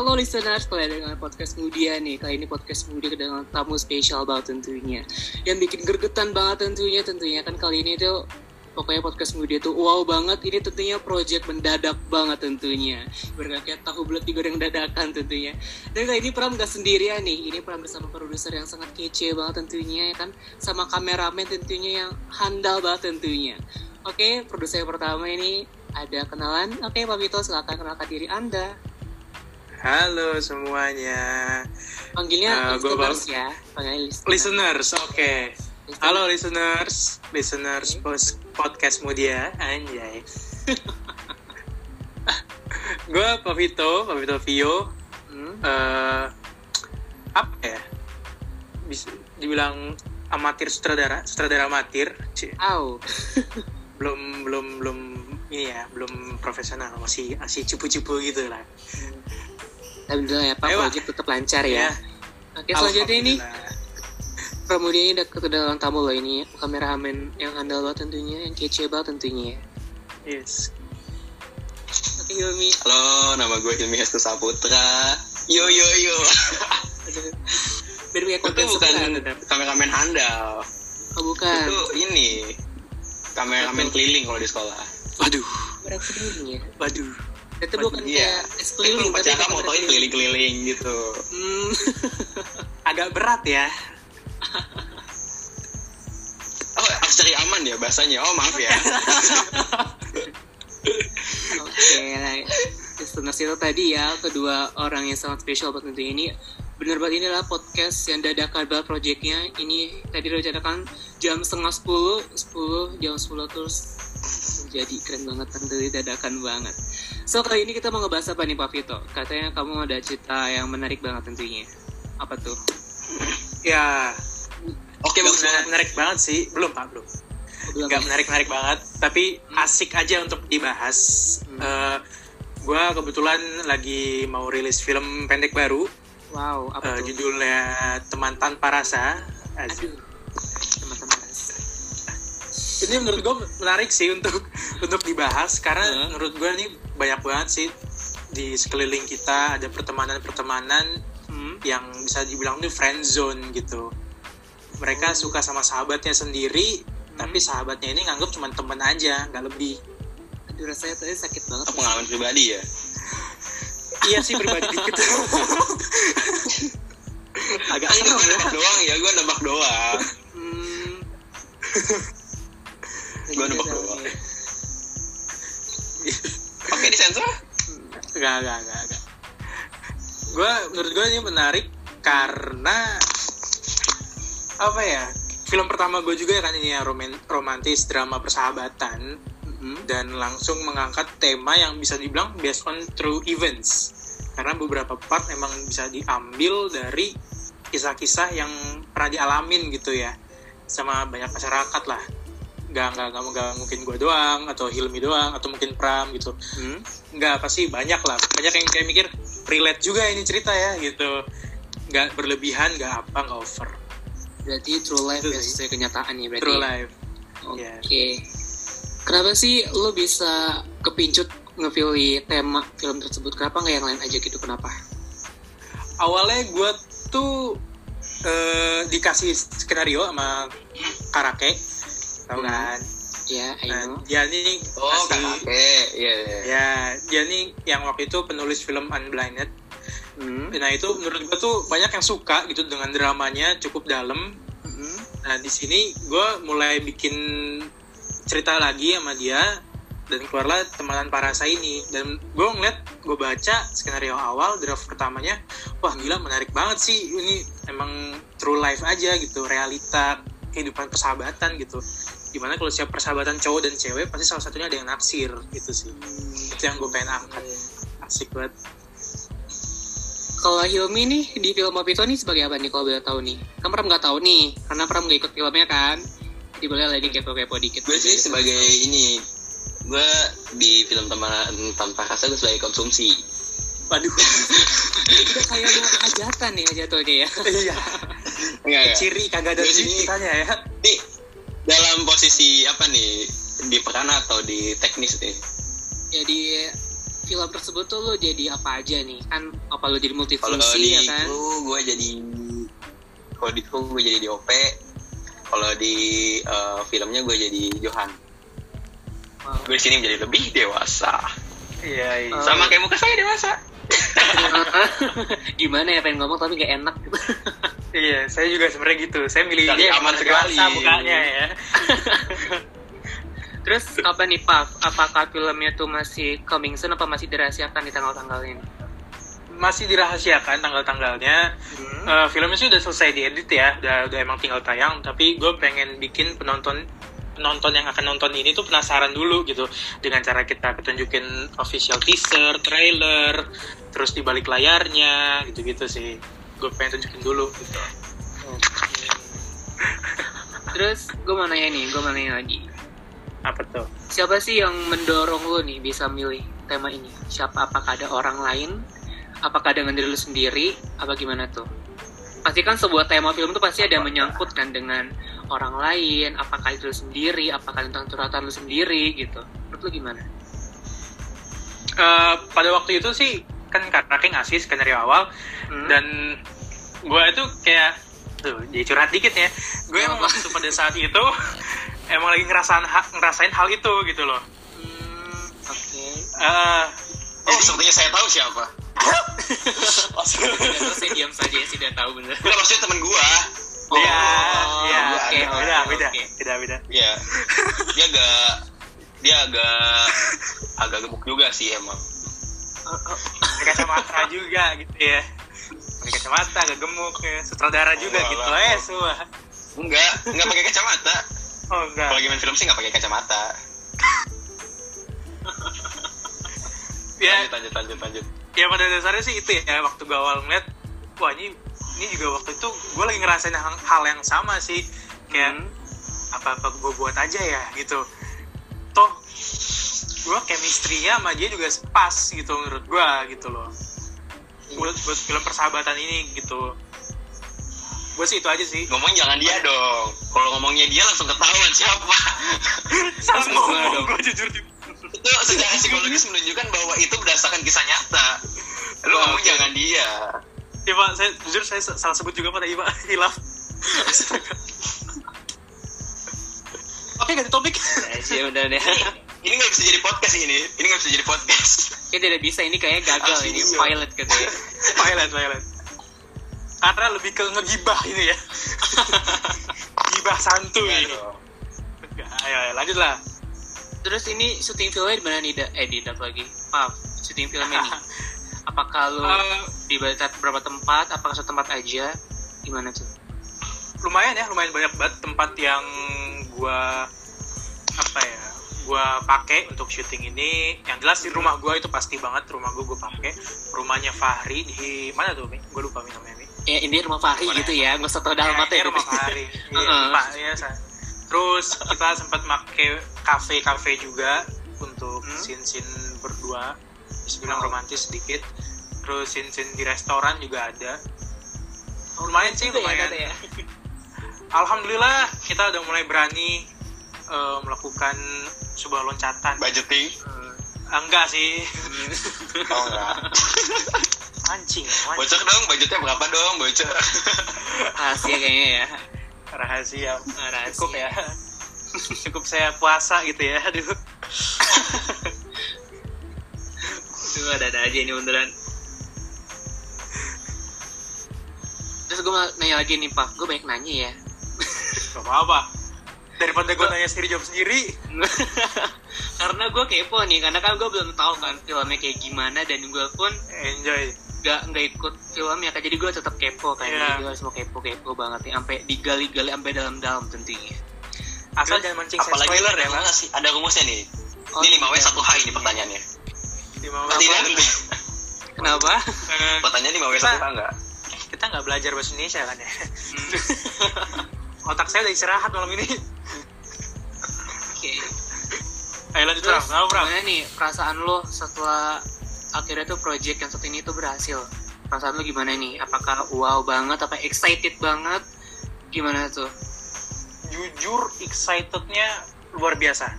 Halo listeners, kalian dengan podcast Mudia nih. Kali ini podcast Mudia dengan tamu spesial banget tentunya. Yang bikin gergetan banget tentunya, tentunya kan kali ini tuh pokoknya podcast Mudia tuh wow banget. Ini tentunya project mendadak banget tentunya. Berkayak tahu bulat digoreng dadakan tentunya. Dan kali ini Pram gak sendirian nih. Ini Pram bersama produser yang sangat kece banget tentunya ya kan. Sama kameramen tentunya yang handal banget tentunya. Oke, produser pertama ini ada kenalan. Oke, Pak Vito, silakan kenalkan diri Anda. Halo semuanya. Panggilnya Uh, gua listeners ya. Panggilnya listeners. Listeners, oke. Listeners. Halo listeners, listeners pos- podcast Mudia, anjay. gue Pavito, Pavito Vio. Hmm. eh apa ya? Bisa dibilang amatir sutradara, sutradara amatir. Au. Belum belum belum ini ya, belum profesional, masih masih cupu-cupu gitu lah. Alhamdulillah ya Pak, Pak. project tetap lancar ya. Ya. Oke, selanjutnya ini Alhamdulillah. Pramudia ini udah kedatangan tamu loh ini kameramen yang handal banget tentunya, yang kece banget tentunya. Yes. Oke, Hilmi. Halo, nama gue Hilmi Hestu Saputra. Yo yo yo. Biar punya konten bukan kameramen handal. Oh, bukan. Itu ini kameramen keliling kalau di sekolah. Waduh, Berat sendiri ya. waduh. Itu bukan Iya. kayak es keliling, tapi motoin keliling-keliling gitu. Hmm. Agak berat ya. Oh, harus cari aman ya bahasanya. Oh, maaf ya. Oke, nah, listeners itu tadi ya kedua orang yang sangat spesial buat tentunya ini bener banget ini adalah podcast yang dadakan banget projectnya ini tadi rencanakan jam setengah sepuluh sepuluh jam sepuluh terus jadi keren banget tentu dadakan banget so kali ini kita mau ngebahas apa nih Pak Vito katanya kamu ada cerita yang menarik banget tentunya apa tuh Ya, Oke, bagus menarik, banget. menarik banget sih. Belum, Pak, belum. Belum Nggak ya? menarik-menarik banget, tapi asik aja untuk dibahas. Hmm. Eh, gue kebetulan lagi mau rilis film pendek baru, wow apa eh, tuh judulnya Teman Tanpa Rasa. Aduh Ini menurut gue menarik sih untuk untuk dibahas karena Hmm. menurut gue ini banyak banget sih di sekeliling kita ada pertemanan-pertemanan hmm. yang bisa dibilang tuh friend zone gitu. Mereka suka sama sahabatnya sendiri, tapi sahabatnya ini nganggap cuma temen aja, nggak lebih. aduh rasanya tadi sakit banget pengalaman pribadi ya. Iya sih pribadi dikit. Agak Kan gue serem ya. nebak doang ya, gue nebak doang. Hmm. Gua nebak Jadi, doang. ya. Oke, disensor. Gak, gak, gak, gak. Gue menurut gue ini menarik karena apa ya? Film pertama gue juga kan ini ya roman- romantis drama persahabatan Mhm. dan langsung mengangkat tema yang bisa dibilang based on true events karena beberapa part memang bisa diambil dari kisah-kisah yang pernah dialamin gitu ya sama banyak masyarakat lah nggak nggak nggak nggak mungkin gue doang atau Hilmi doang atau mungkin Pram gitu Hmm. nggak pasti banyak lah banyak yang kayak mikir relate juga ini cerita ya gitu nggak berlebihan nggak apa nggak over Berarti true life Itu ya sesuai kenyataan ya berarti. true ya? life Oke. Yes. Kenapa sih lo bisa kepincut ngepilih tema film tersebut? Kenapa nggak yang lain aja gitu? Kenapa? awalnya gue tuh eh, dikasih skenario sama Karake tau Hmm. kan Ya, I nah, dia nih Oh, kasih- kakak. Iya, iya. ya dia nih yang waktu itu penulis film Unblinded Hmm. nah itu menurut gue tuh banyak yang suka gitu dengan dramanya cukup dalam Hmm. Nah di sini gue mulai bikin cerita lagi sama dia dan keluarlah temanan parasa ini dan gue ngeliat gue baca skenario awal draft pertamanya wah gila menarik banget sih ini emang true life aja gitu realita kehidupan persahabatan gitu di mana kalau siap persahabatan cowok dan cewek pasti salah satunya ada yang naksir gitu sih itu yang gue pengen angkat asik banget Kalau Hilmi nih di film Mopito nih sebagai apa nih kalau boleh tahu nih? Kan Pram nggak tahu nih, karena Pram nggak ikut filmnya kan. Jadi boleh lagi kepo-kepo dikit. Gue sih sebagai ini, gue di film teman tanpa rasa gue sebagai konsumsi. waduh kayak mau hajatan nih jatuhnya ya. iya Enggak, enggak. ciri kagak ada Gue sini- ceritanya ya Ini dalam posisi apa nih? Di peran atau di teknis nih? Ya di film tersebut tuh lo jadi apa aja nih? Kan apa lo jadi kalau multifungsi di ya kan? kru gue jadi kalau di gue jadi DOP kalau di eh, filmnya gue jadi Johan Wow. gue di sini menjadi lebih dewasa Iya, iya. Oh. sama kayak muka saya dewasa Gimana ya pengen ngomong tapi gak enak gitu. Iya, saya juga sebenarnya gitu. Saya milih Cari dia aman sekali. mukanya ya. Terus apa nih Pak? Apakah filmnya tuh masih coming soon apa masih dirahasiakan di tanggal-tanggal ini? Masih dirahasiakan tanggal-tanggalnya. Hmm. Eh, filmnya sih udah selesai diedit ya, udah, udah emang tinggal tayang. Tapi gue pengen bikin penonton penonton yang akan nonton ini tuh penasaran dulu gitu dengan cara kita ketunjukin official teaser, trailer, terus di balik layarnya gitu-gitu sih. Gue pengen tunjukin dulu gitu. Terus gue mau nanya nih, gue mau nanya lagi. Apa tuh? Siapa sih yang mendorong lo nih bisa milih tema ini? Siapa? Apakah ada orang lain? Apakah dengan diri lo sendiri? Apa gimana tuh? Pasti kan sebuah tema film tuh pasti ada yang menyangkut kan dengan orang lain. Apakah itu lo sendiri? Apakah tentang curhatan lo sendiri gitu? Menurut lo gimana? Eh, pada waktu itu sih kan karena kayak ngasih skenario awal Hmm? dan gue itu kayak tuh jadi curhat dikit ya gue emang waktu pada saat itu emang lagi ngerasain ha- ngerasain hal itu gitu loh Hmm, oke. Eh, oh sepertinya saya tahu siapa oh, saya diam saja ya, tidak tahu bener. Enggak, maksudnya temen gua Oh, Iya, iya, oke, beda, beda, beda, beda. Iya. Dia agak dia agak agak gemuk juga sih emang. Pakai kacamata juga gitu ya. Pakai kacamata, agak gemuk ya. Sutradara juga Oh, gitu eh semua. Enggak, enggak pakai kacamata. Oh enggak. Kalau lagi main film sih enggak pakai kacamata. Ya, Lanjut, lanjut, lanjut, lanjut. ya pada dasarnya sih itu ya waktu gue awal ngeliat wah ini ini juga waktu itu gue lagi ngerasain hal, hal yang sama sih kayak apa apa gue buat aja ya gitu toh gue chemistry-nya sama dia juga pas gitu menurut gue gitu loh buat buat film persahabatan ini gitu gue sih itu aja sih Ngomong jangan dia dong. Kalau ngomongnya dia langsung ketahuan siapa. salah Salah ngomong dong. gue jujur itu secara psikologis menunjukkan bahwa itu berdasarkan kisah nyata. Lu Oh, ngomong oke. jangan dia. ya pak saya jujur saya salah sebut juga pada Iba hilaf oke ganti topik Ya udah deh. Ini nggak bisa jadi podcast ini. Ini nggak bisa jadi podcast. Kayak tidak bisa, ini kayaknya gagal Harus ini video. pilot katanya. Violet, Violet. Karena lebih ke ngegibah ini ya. Gibah santuy. Aduh. Ayo, ayo, lanjut lah. Terus ini syuting filmnya di mana nih? Da? Eh, di lagi. Maaf, syuting filmnya nih. Apakah lu Eh, di beberapa tempat? Apakah satu tempat aja? Gimana tuh? lumayan ya, lumayan banyak banget tempat yang gua apa ya? Gua pakai untuk syuting ini. Yang jelas di rumah gua itu pasti banget rumah gua gua pakai. Rumahnya Fahri di mana tuh, Mi? Gua lupa Mi namanya, Mi. Ya, ini rumah Fahri Mana? gitu ya. Nggak usah tau dalam Ya, ya. ini rumah Fahri. Iya, lupa, ya, sa- Terus kita sempat make kafe-kafe juga untuk Hmm. scene-scene berdua, bisa bilang Wow. romantis sedikit. Terus scene-scene di restoran juga ada. Lumayan sih, Gitu ya, lumayan. kata ya. Alhamdulillah kita udah mulai berani eh, melakukan sebuah loncatan. Budgeting. Eh, enggak sih, Oh enggak. mancing, mancing. Bocor dong, budgetnya berapa dong, bocor. Rahasia kayaknya ya. rahasia. Rahasia. Cukup ya. Cukup saya puasa gitu ya. Aduh. Itu ada-ada aja ini beneran. Terus gue mau nanya lagi nih Pak, gue banyak nanya ya. Gak apa-apa. Daripada gue nanya sendiri jawab sendiri. karena gue kepo nih, karena kan gue belum tahu kan filmnya kayak gimana dan gue pun Enjoy. gak nggak ikut filmnya kan jadi gue tetap kepo kan jadi gue mau kepo kepo banget nih sampai digali-gali sampai dalam-dalam tentunya Asal Terus, jangan mancing saya Apalagi spoiler ya, Mas. sih, ada rumusnya nih. Oh, ini 5W iya. 1H ini pertanyaannya. Apa? tentu. kenapa Eh, Pertanyaan 5W Kita- 1H enggak? Kita nggak belajar bahasa Indonesia kan ya. Otak saya udah istirahat malam ini. oke. Ayo lanjut, terus Bram? gimana nih perasaan lo setelah akhirnya tuh project yang satu ini tuh berhasil? Perasaan lo gimana nih? Apakah wow banget? Apa excited banget? Gimana tuh? Jujur, excitednya luar biasa.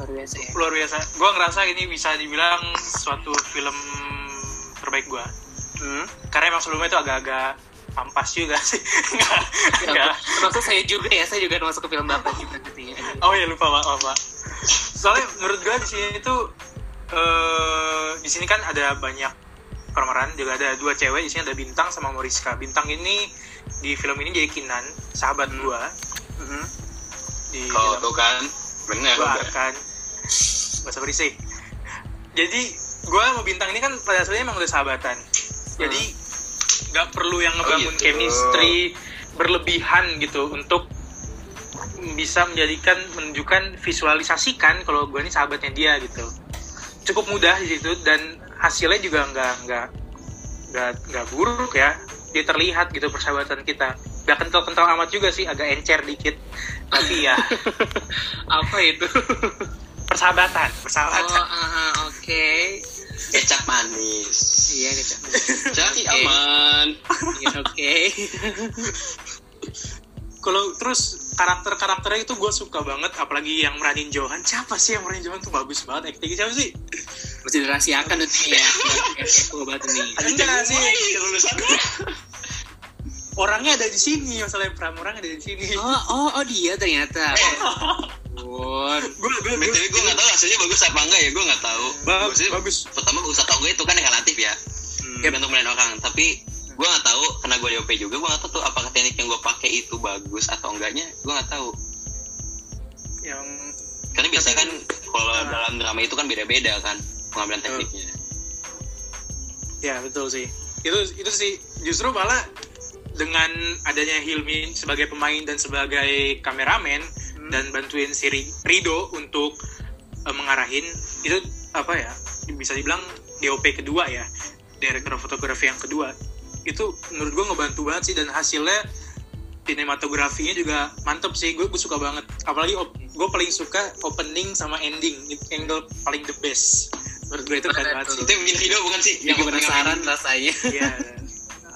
luar biasa ya? Luar biasa. Gue ngerasa ini bisa dibilang suatu film terbaik gue hmm? karena emang sebelumnya itu agak-agak pampas juga sih. Nggak, ya, nggak. saya juga ya saya juga masuk ke film bapak juga gitu ya. Oh ya lupa pak lupa soalnya menurut gue di sini itu eh di sini kan ada banyak pemeran juga ada dua cewek di sini ada bintang sama Moriska. Bintang ini di film ini jadi Kinan sahabat gue Mhm. di Kalau tuh kan bener gue udah. akan gak usah berisik. Jadi gue sama bintang ini kan pada dasarnya emang udah sahabatan. Jadi nggak perlu yang ngebangun gitu. chemistry berlebihan gitu untuk bisa menjadikan menunjukkan visualisasikan kalau gue ini sahabatnya dia gitu. Cukup mudah di situ dan hasilnya juga nggak nggak nggak nggak buruk ya. Dia terlihat gitu persahabatan kita. Nggak kental-kental amat juga sih agak encer dikit. Tapi ya apa itu? persahabatan oh persahabatan. Ah, ah, oke Kecap manis. iya kecap Jadi Oke. aman. Iya, oke. Kalau terus karakter karakternya itu gue suka banget apalagi yang meranin Johan. Siapa sih yang meranin Johan tuh bagus banget? Acting siapa sih? Mesti dirahasiakan nanti ya. Kepo banget nih enggak sih lulusan. orangnya ada di sini masalahnya pram orangnya ada di sini. Oh oh oh dia ternyata Bun. gue gue BTW gue gak tau hasilnya bagus apa enggak ya, gue gak tahu. bagus bagus Pertama bagus atau enggak itu kan relatif ya. Hmm. Tergantung melihat orang. Tapi gue gak tahu, karena gue di OP juga, gue gak tahu tuh apakah teknik yang gue pakai itu bagus atau enggaknya. Gue gak tahu. yang Karena biasa Tapi- kan kalau Ah. dalam drama itu kan beda-beda kan pengambilan tekniknya. ya betul sih itu itu sih justru malah dengan adanya Hilmi sebagai pemain dan sebagai kameramen dan bantuin si Ri- Rido untuk eh, mengarahin itu apa ya bisa dibilang DOP kedua ya director fotografi yang kedua itu menurut gue ngebantu banget sih dan hasilnya sinematografinya juga mantep sih gue gue suka banget apalagi gue paling suka opening sama ending itu angle paling the best menurut gue itu keren banget sih Itu yang bikin Hido bukan sih? Opening penasaran rasanya Iya.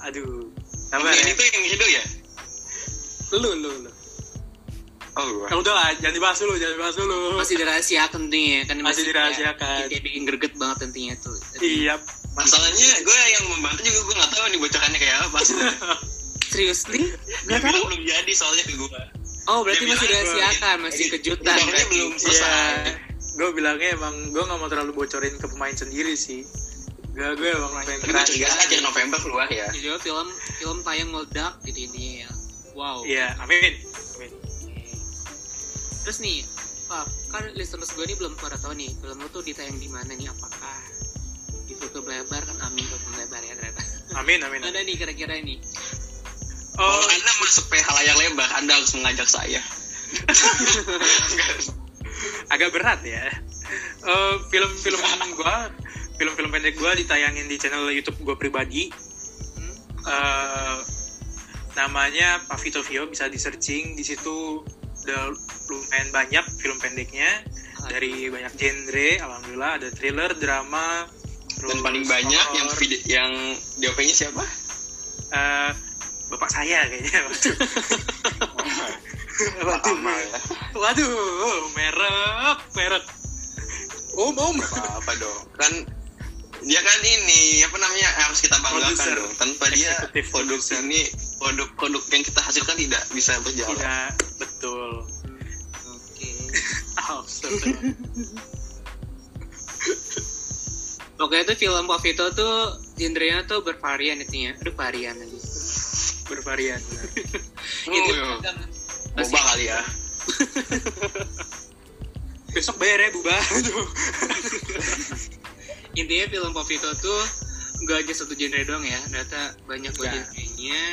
Aduh. Sabar Opening ya. itu yang Hido ya? Lu, lu, lu. Oh. Ya udah lah, jangan dibahas dulu, jangan dibahas dulu. masih dirahasiakan tentunya kan Masih dirahasiakan. kayak bikin greget banget tentunya tuh Iya. Masalahnya gue yang membantu juga gue gak tahu nih bocorannya kayak apa. seriously nggak tahu belum jadi soalnya ke gue. oh berarti Dia masih dirahasiakan masih Jadi, kejutan berarti. belum selesai. Iya. Gue bilangnya emang gue gak mau terlalu bocorin ke pemain sendiri sih. Gak, gue emang pengen curiga kerasa. aja November keluar ya. Jadi film film tayang meledak gitu intinya ya wow Iya. Amin. Terus nih Pak, kan listeners gue nih belum pada tahu nih film lu tuh ditayang di mana nih apakah di film lebar kan amin film lebar ya ternyata Amin, amin. ada amin. nih kira-kira nih Kalau Oh, Anda masuk PH layar lebar, Anda harus mengajak saya. agak berat ya. Eh, film-film gua, film-film pendek gua ditayangin di channel YouTube gua pribadi. Hmm? Eh, namanya Pavito Vio bisa di searching di situ udah lumayan banyak film pendeknya. Dari banyak genre alhamdulillah ada thriller drama Dan paling banyak yang video, yang DOP-nya siapa? Eh, bapak saya kayaknya. Pak Amal ya. waduh merek merek. Om om. Apa dong? Kan dia kan ini apa namanya harus kita banggakan Produser. dong. Tanpa dia Eksekutif produk produser. ini produk-produk yang kita hasilkan tidak bisa berjalan. tidak betul oke Astaga. Pokoknya tuh film Pavito tuh genrenya tuh bervarian intinya. Aduh varian lagi. bervarian Oh, Itu iya. Boba kali ya. besok bayar ya buba intinya film Pavito tuh gak aja satu genre doang ya. Ternyata banyak banget Enggak. genrenya.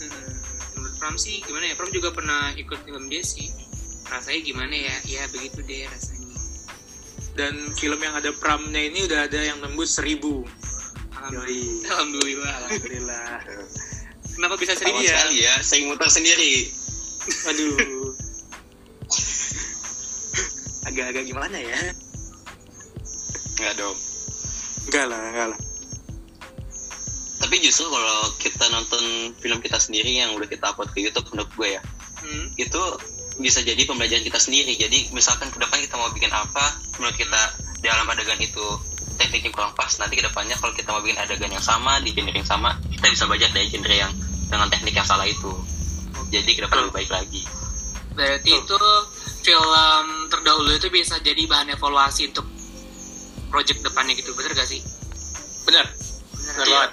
Hmm, Menurut Pram sih gimana ya? Pram juga pernah ikut film dia sih. Rasanya gimana ya? Ya begitu deh rasanya. dan film yang ada pramnya ini udah ada yang nembus seribu Yoi. Alhamdulillah. alhamdulillah Kenapa bisa seribu ya? sekali ya, saya muter sendiri. aduh agak-agak gimana ya Enggak dong. enggak lah enggak lah. Tapi justru kalau kita nonton film kita sendiri yang udah kita upload ke YouTube menurut gue ya, Hmm? itu bisa jadi pembelajaran kita sendiri. Jadi misalkan ke depan kita mau bikin apa menurut kita dalam adegan itu tekniknya kurang pas nanti ke depannya kalau kita mau bikin adegan yang sama di genre yang sama kita bisa belajar dari genre yang dengan teknik yang salah itu. Jadi ke depan lebih baik lagi. Berarti itu film terdahulu itu bisa jadi bahan evaluasi untuk project depannya gitu, bener gak sih? benar benar Iya. banget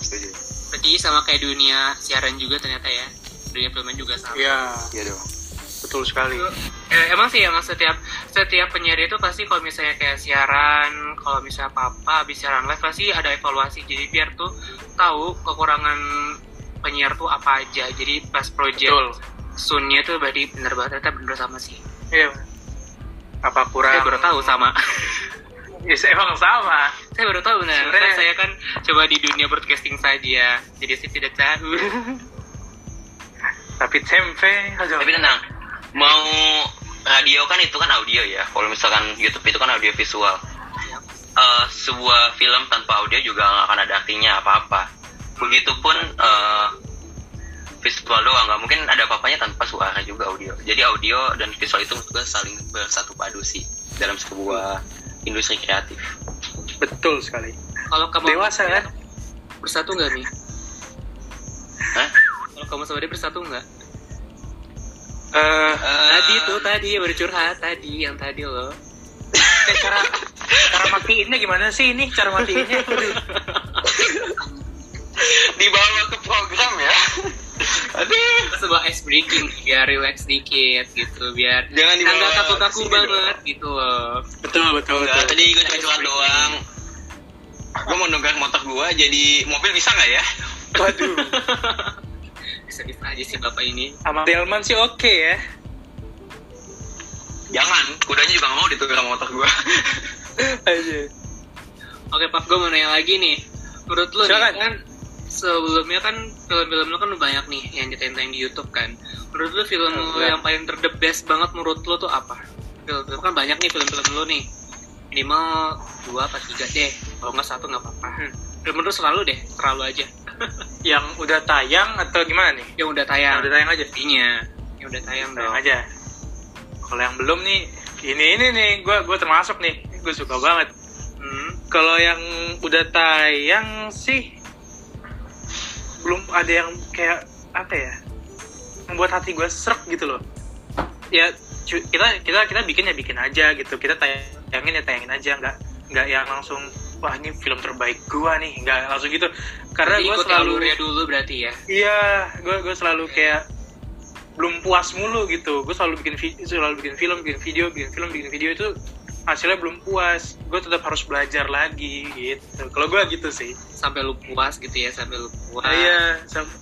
setuju Berarti sama kayak dunia siaran juga ternyata ya, dunia filman juga sama. iya iya dong betul sekali Eh, emang sih emang setiap setiap penyiar itu pasti kalau misalnya kayak siaran, kalau misalnya apa habis siaran live pasti ada evaluasi. Jadi biar tuh tahu kekurangan penyiar tuh apa aja. Jadi pas project betul sunnya tuh berarti bener banget ternyata bener sama sih. iya apa kurang Saya baru tahu sama. Yes, emang sama. Saya baru tahu benar. Sebenarnya- Kan saya kan coba di dunia broadcasting saja. Jadi saya tidak tahu. tapi tempe tapi tenang. Mau radio kan itu kan audio ya. Kalau misalkan YouTube itu kan audio visual. Eh, sebuah film tanpa audio juga nggak akan ada artinya apa-apa. Begitupun eh, visual doang. Nggak mungkin ada apa-apanya tanpa suara juga audio. Jadi audio dan visual itu gue saling bersatu padu sih dalam sebuah industri kreatif betul sekali Kalau kamu dewasa kan bersatu nggak nih? Hah? Kalau kamu sama dia bersatu nggak? eh Tadi tuh tadi baru curhat tadi yang tadi loh. eh, cara cara matiinnya gimana sih ini cara matiinnya dibawa ke program ya Sebuah ice breaking biar relax dikit gitu biar Jangan dibawa nggak kaku-kaku banget gitu loh. betul betul Enggak, tadi gue cuma doang. gue mau nongkrong motor gue jadi mobil bisa nggak ya? Waduh. Bisa bisa aja sih bapak ini. sama Delman sih oke ya. Jangan kudanya juga nggak mau ditukar sama motor gue aja. Oke Pak, gue mau nanya lagi nih. Menurut lo nih, kan sebelumnya kan film-film lo kan banyak nih yang ditayang di YouTube kan. Menurut lo film lo Iya. yang paling ter the best banget menurut lo tuh apa? Film-film kan banyak nih film-film lo nih. Minimal dua apa tiga deh. Kalau nggak satu nggak apa-apa. Hmm. Film lo selalu deh, terlalu aja. yang udah tayang atau gimana nih Yang udah yang tayang. udah tayang aja Intinya, yang udah tayang tayang dong. aja kalau yang belum nih ini ini nih gue gue termasuk nih gue suka banget Hmm. kalau yang udah tayang sih belum ada yang kayak apa ya membuat hati gue serak gitu loh. Ya kita kita kita bikin ya bikin aja gitu. Kita tayangin ya tayangin aja. Nggak nggak yang langsung wah ini film terbaik gue nih. Nggak langsung gitu. Karena gue selalu alurnya dulu berarti ya. iya gue gue selalu kayak belum puas mulu gitu. Gue selalu bikin selalu bikin film bikin video bikin film bikin video itu hasilnya belum puas. Gue tetap harus belajar lagi gitu. Kalau gue gitu sih. Sampai lu puas gitu ya, sampai lu puas. iya sam-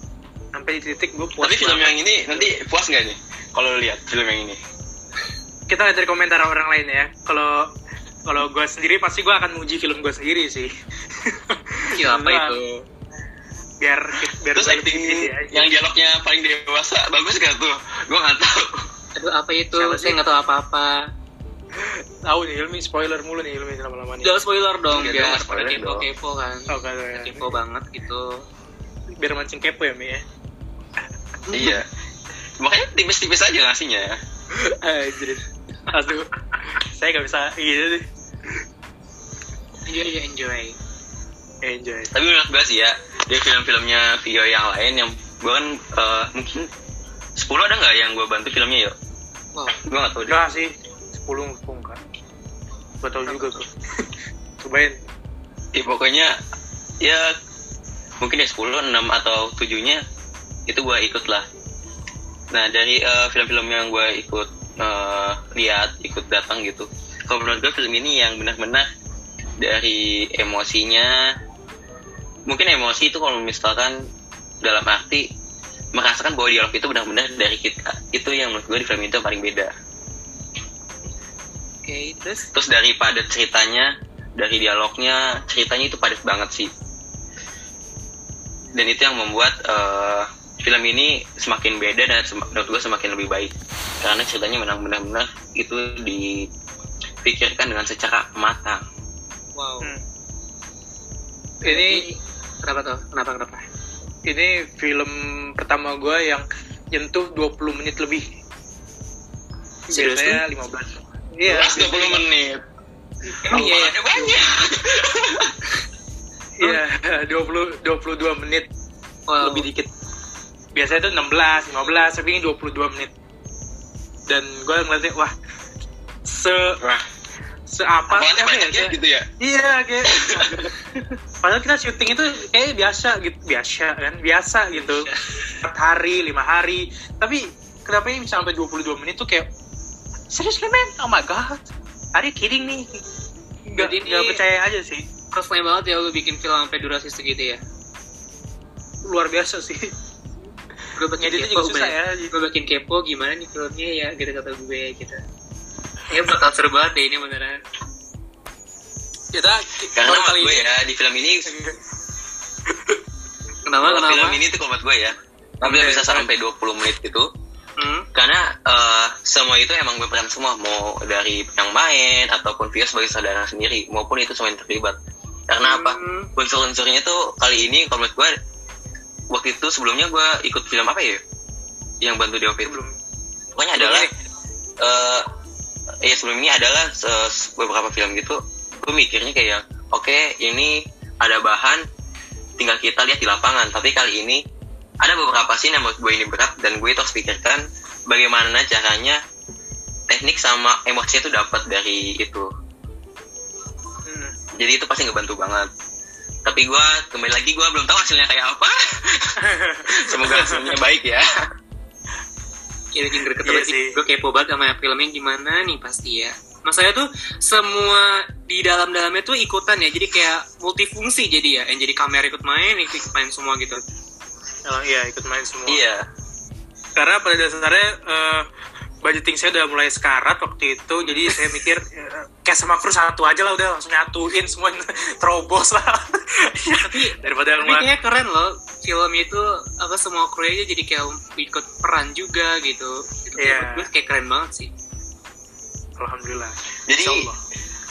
sampai di titik gue puas tapi film banget. yang ini nanti puas nggak nih kalau lu lihat film yang ini. Kita lihat dari komentar orang lain ya. Kalau kalau gue sendiri pasti gue akan muji film gue sendiri sih. Gila, apa itu? biar biar terus acting yang dialognya paling dewasa bagus gak tuh? Gue nggak tahu. Aduh, apa itu? Siapa Saya nggak tahu apa-apa. Tahu nih Ilmi spoiler mulu nih Ilmi lama-lama nih Jangan spoiler dong, Enggak, biar jangan spoiler kepo dong. kepo kan. oh kan ya. Kepo banget gitu. biar mancing kepo ya Mi ya iya makanya tipis-tipis aja ngasihnya Anjir. Aduh, saya gak bisa gitu deh. Enjoy aja enjoy. Enjoy. tapi menurut gue sih ya dia film-filmnya Vio yang lain yang gue kan eh, mungkin 10 ada nggak yang gue bantu filmnya yuk Wow. gue nggak tahu deh Enggak sih, 10 10 enggak. Gua tau juga tuh. Cobain. ya, pokoknya ya mungkin ya 10, 6 atau 7 nya itu gue ikut lah nah dari eh, film-film yang gue ikut eh, lihat ikut datang gitu kalau menurut gue film ini yang benar-benar dari emosinya mungkin emosi itu kalau misalkan dalam arti merasakan bahwa dialog itu benar-benar dari kita itu yang menurut gue di film itu paling beda Oke, terus terus dari padat ceritanya dari dialognya ceritanya itu padat banget sih dan itu yang membuat eh, film ini semakin beda dan sem- menurut gue semakin lebih baik karena ceritanya benar-benar itu dipikirkan dengan secara matang wow. Hmm. Ini kenapa tuh? Kenapa kenapa? ini film pertama gua yang nyentuh 20 menit lebih. Serius biasanya 15 iya 20 menit. Emang Iya, iya ya. banyak. iya 20 22 menit Wow. lebih dikit biasanya itu 16 15 tapi ini 22 menit dan gue ngeliatnya wah se Wah, seapa ya, banyak ya kayak- gitu ya? Iya kayak padahal kita syuting itu kayak biasa gitu biasa kan biasa gitu empat hari lima hari tapi kenapa ini bisa sampai 22 menit tuh kayak seriously man oh my god are you kidding nih nggak Jadi ini- nggak percaya aja sih Keren banget ya lu bikin film sampai durasi segitu ya. luar biasa sih Gue bikin Ngeditnya kepo, juga susah ya. gue bikin kepo gimana nih filmnya ya gitu kata gue gitu. Ya bakal seru banget deh ini beneran. kita Karena kalau kali gue ini ya di film ini Kenapa kenapa? film ini tuh menurut gue ya tapi bisa sampai 20 menit gitu Hmm? karena eh, semua itu emang berperan semua mau dari yang main ataupun Vio sebagai saudara sendiri maupun itu semua yang terlibat. Karena apa? Hmm. unsur-unsurnya tuh kali ini kalau menurut gue waktu itu sebelumnya gue ikut film apa ya? Yang bantu DOP itu. Belum pokoknya adalah eh ya sebelum ini adalah beberapa film gitu. Gue mikirnya kayak oke ini ada bahan tinggal kita lihat di lapangan. Tapi kali ini ada beberapa scene yang menurut gue ini berat dan gue itu harus pikirkan bagaimana caranya teknik sama emosi itu dapat dari itu Hmm. jadi itu pasti ngebantu banget tapi gue kembali lagi gue belum tahu hasilnya kayak apa semoga hasilnya baik ya greget Iya banget sih. sih. Gue kepo banget sama filmnya gimana nih pasti ya. Masalahnya tuh semua di dalam-dalamnya tuh ikutan ya. Jadi kayak multifungsi jadi ya. Yang jadi kamera ikut main, ikut main semua gitu. Oh, iya ikut main semua. Iya. Karena pada dasarnya eh, budgeting saya udah mulai sekarat waktu itu. Jadi saya mikir eh, kayak sama kru satu aja lah udah langsung nyatuin semua terobos lah. Tapi daripada tapi kayaknya keren loh film itu apa semua kru aja jadi kayak ikut peran juga gitu. Itu Iya. kayak gue kayak keren banget sih. alhamdulillah. Jadi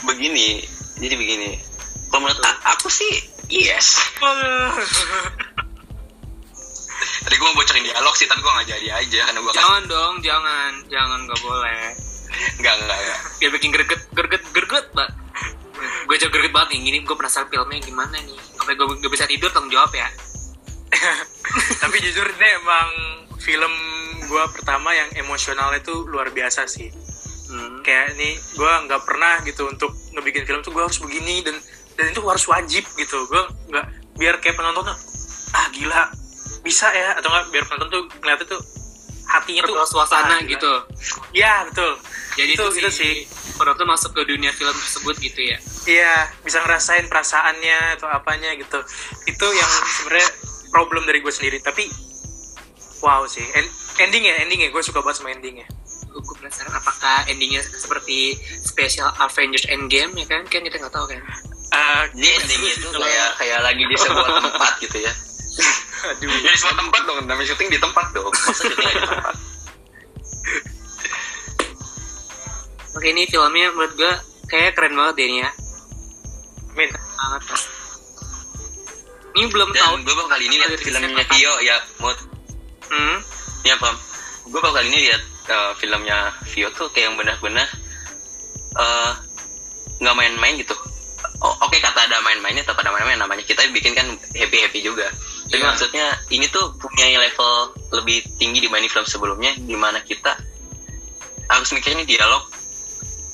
begini jadi begini. Kalau menurut aku sih yes tadi gue mau bocorin dialog sih tapi gue nggak jadi aja karena gue kan Jangan dong, jangan, jangan nggak boleh. nggak nggak Dia bikin greget, greget, greget, mbak. Gue juga greget banget nih, gini gue penasaran filmnya gimana nih. Sampai gue gak bisa tidur, tanggung jawab ya. tapi jujur ini emang film gue pertama yang emosionalnya tuh luar biasa sih Hmm. kayak nih gue nggak pernah gitu untuk ngebikin film tuh gue harus begini dan dan itu harus wajib gitu gue nggak biar kayak penonton tuh ah gila bisa ya atau nggak biar penonton tuh ngeliatnya tuh hatinya tuh suasana ah, gitu. ya betul Jadi Itu- itu, itu sih. Penonton masuk ke dunia film tersebut gitu ya. Iya, bisa ngerasain perasaannya atau apanya gitu. Itu yang sebenarnya problem dari gue sendiri. Tapi wow sih, En- endingnya, endingnya gue suka banget sama endingnya. Gue gue penasaran apakah endingnya seperti special Avengers Endgame ya kan? Kan kita nggak tahu kan. Eh, Jadi endingnya itu kayak kayak lagi di sebuah tempat gitu ya. Aduh, Ya di sebuah tempat dong, namanya syuting di tempat dong. Masa syuting di tempat? Oke ini filmnya menurut gue kayak keren banget deh ini ya. Min, Banget. Ini belum tahu. Dan gue baru kali ini lihat filmnya Tio ya, Mut. Hmm. Ya, Pam. Gue baru kali ini lihat eh, filmnya Vio tuh kayak yang benar-benar eh, nggak main-main gitu. Oh, Oke kata ada main-mainnya, tetap ada main-main namanya. Kita bikin kan happy-happy juga. Tapi Iya. maksudnya ini tuh punya level lebih tinggi dibanding film sebelumnya, di mana kita harus mikirin ini dialog.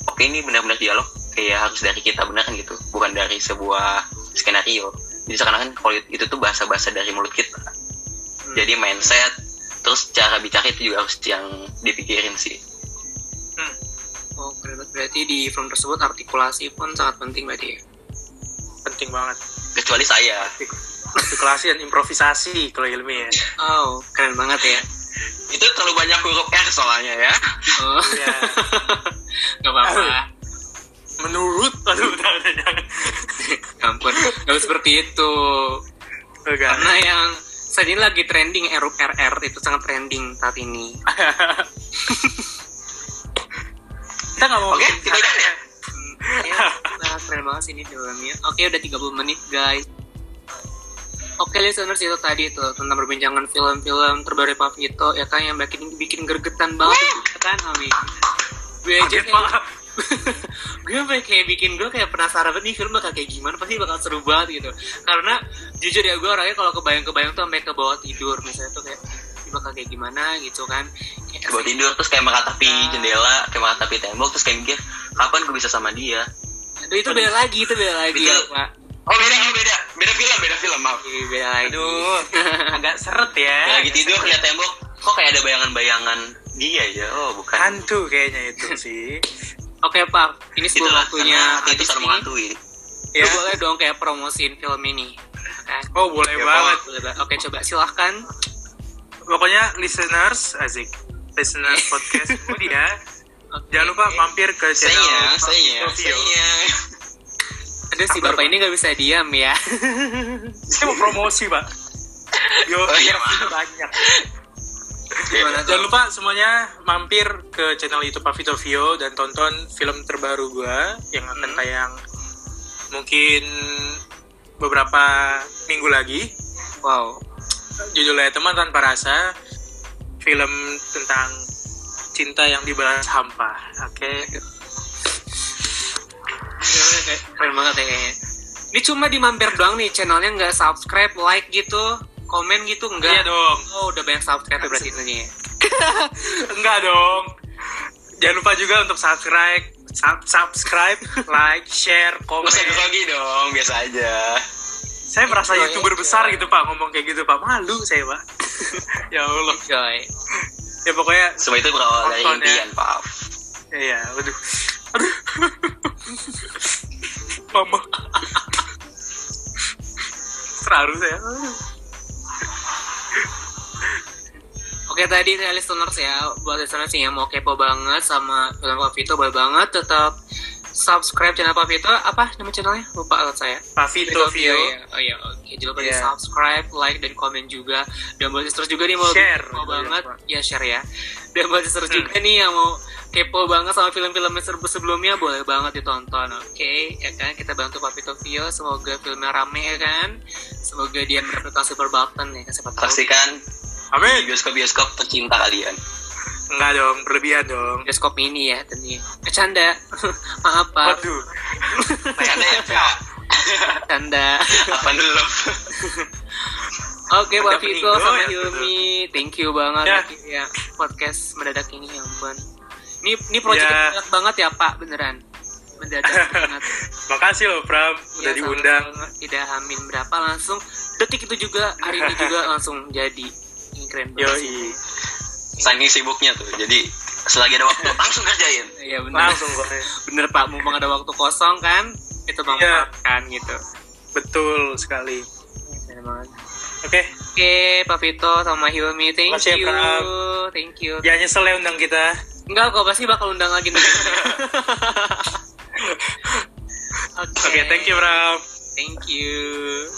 Oke ini benar-benar dialog kayak harus dari kita benar kan gitu, bukan dari sebuah skenario. Jadi sekarang kan kalau itu tuh bahasa-bahasa dari mulut kita Hmm. jadi mindset terus cara bicara itu juga harus yang dipikirin sih Oh, keren banget. Berarti di film tersebut artikulasi pun sangat penting berarti ya. penting banget. kecuali saya Artikulasi dan improvisasi kalau ilmi ya. Oh, keren banget ya. itu terlalu banyak huruf R soalnya ya Oh, Ya. nggak apa-apa. Menurut, aduh, udah, udah, jangan. Ya ampun, nggak seperti itu. Enggak. Karena yang saat ini lagi trending erup RR itu sangat trending saat ini. Kita nggak mau oke bikin kita ya ya, keren banget sih ini filmnya. Oke, udah 30 menit guys. Oke listeners itu tadi tuh tentang perbincangan film-film terbaru Pak Vito ya kan yang bikin bikin gergetan banget ya kan Amin. gue aja kayak, gue sampai kayak bikin gue kayak penasaran banget nih film bakal kayak gimana pasti bakal seru banget gitu. Karena jujur ya gue orangnya kalau kebayang-kebayang tuh sampai ke bawah tidur misalnya tuh kayak bakal kayak gimana gitu kan. Kayak gue tidur terus kayak mengatapi jendela kayak mengatapi tembok terus kayak mikir kapan gue bisa sama dia? Aduh, itu beda lagi itu beda lagi Beda. ya pak. Oh beda oh beda beda film beda film maaf. Iya, beda lagi. Aduh. Agak seret ya. Kayak lagi tidur lihat tembok. Kok kayak ada bayangan-bayangan dia ya? Oh bukan. Hantu kayaknya itu sih. Oke pak. Ini sebelum itulah waktunya itu menghantui. Lu ya boleh dong kayak promosiin film ini. Kan oh boleh Ya, banget. oke coba. Silahkan. Pokoknya listeners asik. Listeners podcast kemudian Oke. jangan lupa mampir ke channel saya saya saya Aduh si bapak ini nggak bisa diam ya saya mau promosi pak Biar Oh, iya, banyak Gimana? Jangan lupa semuanya mampir ke channel YouTube Pavito Vio dan tonton film terbaru gua yang akan Hmm. tayang mungkin beberapa minggu lagi. Wow Judulnya Teman Tanpa Rasa, film tentang cinta yang dibalas hampa. Oke. Kayak Keren banget ya kayaknya Ini cuma di mampir doang nih channelnya nggak subscribe, like gitu Komen gitu Iya enggak dong. Oh udah banyak subscribe ya berarti ya Enggak dong. Jangan lupa juga untuk subscribe, sub- subscribe, like, share, komen. Nggak usah grogi dong, biasa aja. Saya merasa Enjoy, youtuber enjoy. besar gitu pak ngomong kayak gitu pak malu saya pak. ya Allah. Coy Ya pokoknya Semua itu berawal dari Nonton, ya. impian, Pak. ya, ya aduh. Mama. Terharu saya. Oke tadi nih listeners ya Buat listeners yang mau kepo banget sama film Pak Vito Boleh banget tetap subscribe channel Pak Vito Apa nama channelnya? Lupa alat saya Pak Vito Vio. ya. Oh iya, oke. Jangan lupa di Iya. subscribe, like, dan komen juga. Dan buat listeners juga nih mau Share. Iya, banget, ya share ya. Dan buat listeners Hmm. juga nih yang mau kepo banget sama film-film yang sebelumnya, boleh banget ditonton, oke? Ya kan, kita bantu Pak Vito Vio. Semoga filmnya rame ya kan. Semoga dia mendapatkan super button ya kan, siapa tahu. Pastikan Amin. bioskop-bioskop tercinta kalian. Enggak dong, berlebihan dong. Bioskop ini ya tentunya. Bercanda. Maaf Pak, Waduh. Bercanda ya, Pak. bercanda. Apa dulu? Oke, Pak peninggo sama ya, Hilmi, thank you banget Ya. ya. podcast mendadak ini ya ampun. Ini ini project Ya. mendadak banget ya Pak, beneran. Mendadak banget. Makasih loh Pram udah Ya, diundang. Tidak hamin berapa langsung detik itu juga hari ini juga langsung jadi. Ini keren banget. sih. Yoi. Saking sibuknya tuh. Jadi selagi ada waktu langsung kerjain. Iya bener. Langsung. Bener Pak, mumpung ada waktu kosong kan, itu Iya. manfaatkan gitu. Betul sekali. Banget. Oke, Oke, Pak Vito sama Hilmi, thank Makasih ya, you. Pram. Thank you. jangan nyesel ya undang kita. Enggak kok, pasti bakal undang lagi nanti. Oke, thank you Pram. Thank you.